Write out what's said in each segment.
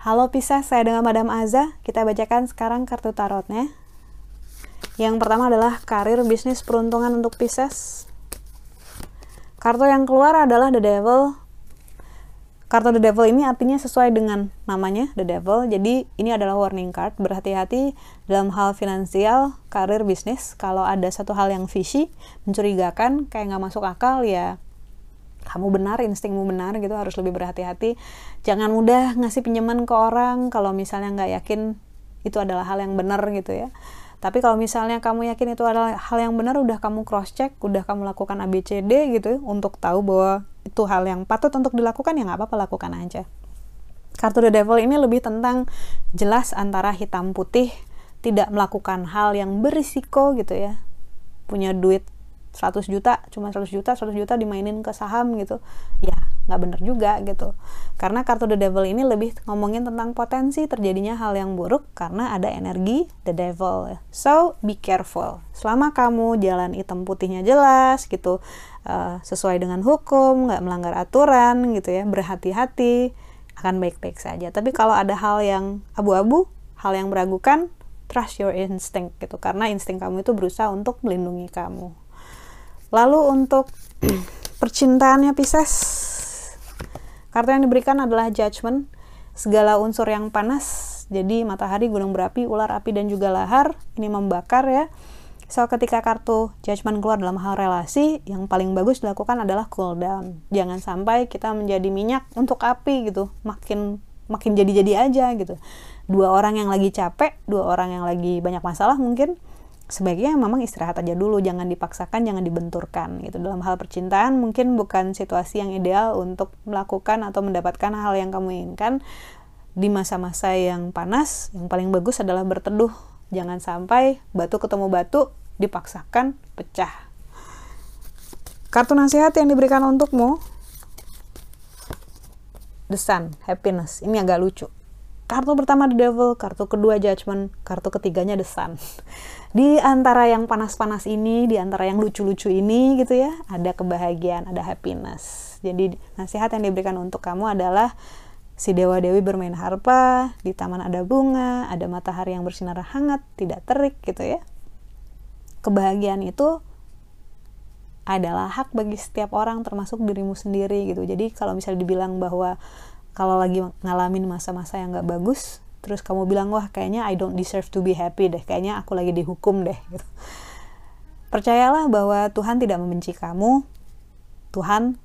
Halo Pisces, saya dengan Madam Aza. Kita bacakan sekarang kartu tarotnya. Yang pertama adalah karir, bisnis, peruntungan untuk Pisces. Kartu yang keluar adalah The Devil. Kartu The Devil ini artinya sesuai dengan namanya, The Devil. Jadi ini adalah warning card. Berhati-hati dalam hal finansial, karir, bisnis. Kalau ada satu hal yang fishy, mencurigakan, kayak nggak masuk akal, ya kamu benar, instingmu benar gitu, harus lebih berhati-hati. Jangan mudah ngasih pinjaman ke orang kalau misalnya nggak yakin itu adalah hal yang benar gitu ya. Tapi kalau misalnya kamu yakin itu adalah hal yang benar, udah kamu cross check, udah kamu lakukan ABCD gitu untuk tahu bahwa itu hal yang patut untuk dilakukan ya nggak apa-apa lakukan aja. Kartu The Devil ini lebih tentang jelas antara hitam putih, tidak melakukan hal yang berisiko gitu ya. Punya duit 100 juta cuma 100 juta 100 juta dimainin ke saham gitu ya nggak bener juga gitu. Karena kartu the devil ini lebih ngomongin tentang potensi terjadinya hal yang buruk karena ada energi the devil. So be careful. Selama kamu jalan hitam putihnya jelas gitu uh, sesuai dengan hukum nggak melanggar aturan gitu ya berhati-hati akan baik-baik saja. Tapi kalau ada hal yang abu-abu hal yang meragukan trust your instinct gitu. Karena insting kamu itu berusaha untuk melindungi kamu. Lalu untuk percintaannya Pisces, kartu yang diberikan adalah judgment, segala unsur yang panas, jadi matahari, gunung berapi, ular api, dan juga lahar, ini membakar ya. So, ketika kartu judgment keluar dalam hal relasi, yang paling bagus dilakukan adalah cool down. Jangan sampai kita menjadi minyak untuk api gitu, makin makin jadi-jadi aja gitu. Dua orang yang lagi capek, dua orang yang lagi banyak masalah mungkin, sebaiknya memang istirahat aja dulu jangan dipaksakan jangan dibenturkan gitu. Dalam hal percintaan mungkin bukan situasi yang ideal untuk melakukan atau mendapatkan hal yang kamu inginkan. Di masa-masa yang panas yang paling bagus adalah berteduh. Jangan sampai batu ketemu batu dipaksakan pecah. Kartu nasihat yang diberikan untukmu the sun happiness. Ini agak lucu kartu pertama the devil, kartu kedua judgment, kartu ketiganya the sun. Di antara yang panas-panas ini, di antara yang lucu-lucu ini gitu ya, ada kebahagiaan, ada happiness. Jadi nasihat yang diberikan untuk kamu adalah si dewa dewi bermain harpa, di taman ada bunga, ada matahari yang bersinar hangat, tidak terik gitu ya. Kebahagiaan itu adalah hak bagi setiap orang termasuk dirimu sendiri gitu. Jadi kalau misalnya dibilang bahwa kalau lagi ngalamin masa-masa yang gak bagus terus kamu bilang wah kayaknya I don't deserve to be happy deh kayaknya aku lagi dihukum deh gitu. Percayalah bahwa Tuhan tidak membenci kamu Tuhan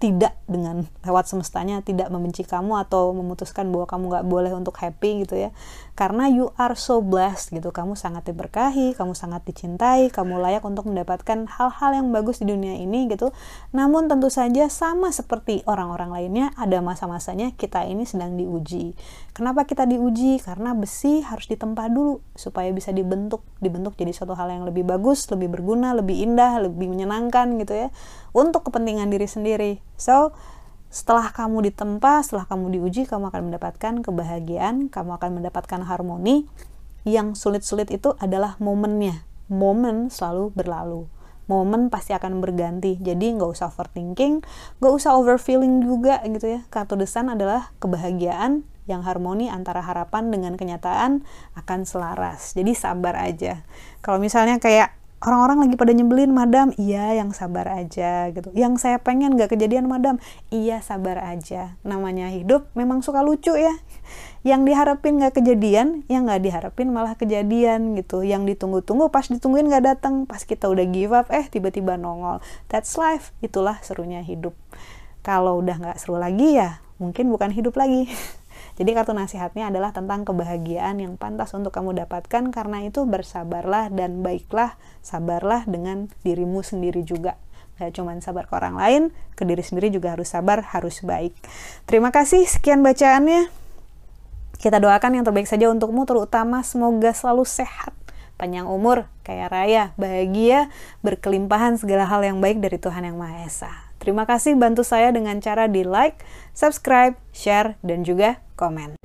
tidak dengan lewat semestanya tidak membenci kamu atau memutuskan bahwa kamu nggak boleh untuk happy gitu ya. Karena you are so blessed gitu. Kamu sangat diberkahi kamu sangat dicintai kamu layak untuk mendapatkan hal-hal yang bagus di dunia ini gitu. Namun tentu saja sama seperti orang-orang lainnya ada masa-masanya kita ini sedang diuji. Kenapa kita diuji? Karena besi harus ditempa dulu supaya bisa dibentuk. Dibentuk jadi suatu hal yang lebih bagus lebih berguna lebih indah lebih menyenangkan gitu ya. Untuk kepentingan diri sendiri. So, setelah kamu ditempa, setelah kamu diuji, kamu akan mendapatkan kebahagiaan, kamu akan mendapatkan harmoni. Yang sulit-sulit itu adalah momennya. Momen selalu berlalu. Momen pasti akan berganti. Jadi nggak usah overthinking, nggak usah overfeeling juga gitu ya. Kartu desan adalah kebahagiaan yang harmoni antara harapan dengan kenyataan akan selaras. Jadi sabar aja. Kalau misalnya kayak orang-orang lagi pada nyebelin madam. Iya yang sabar aja gitu. Yang saya pengen gak kejadian madam. Iya sabar aja. Namanya hidup memang suka lucu ya. Yang diharapin gak kejadian yang gak diharapin malah kejadian gitu. Yang ditunggu-tunggu pas ditungguin gak datang pas kita udah give up eh tiba-tiba nongol. That's life. Itulah serunya hidup. Kalau udah gak seru lagi ya mungkin bukan hidup lagi Jadi kartu nasihatnya adalah tentang kebahagiaan yang pantas untuk kamu dapatkan karena itu bersabarlah dan baiklah, sabarlah dengan dirimu sendiri juga. Gak cuma sabar ke orang lain, ke diri sendiri juga harus sabar, harus baik. Terima kasih, sekian bacaannya. Kita doakan yang terbaik saja untukmu, terutama semoga selalu sehat, panjang umur, kaya raya, bahagia, berkelimpahan segala hal yang baik dari Tuhan Yang Maha Esa. Terima kasih bantu saya dengan cara di like, subscribe, share, dan juga komen.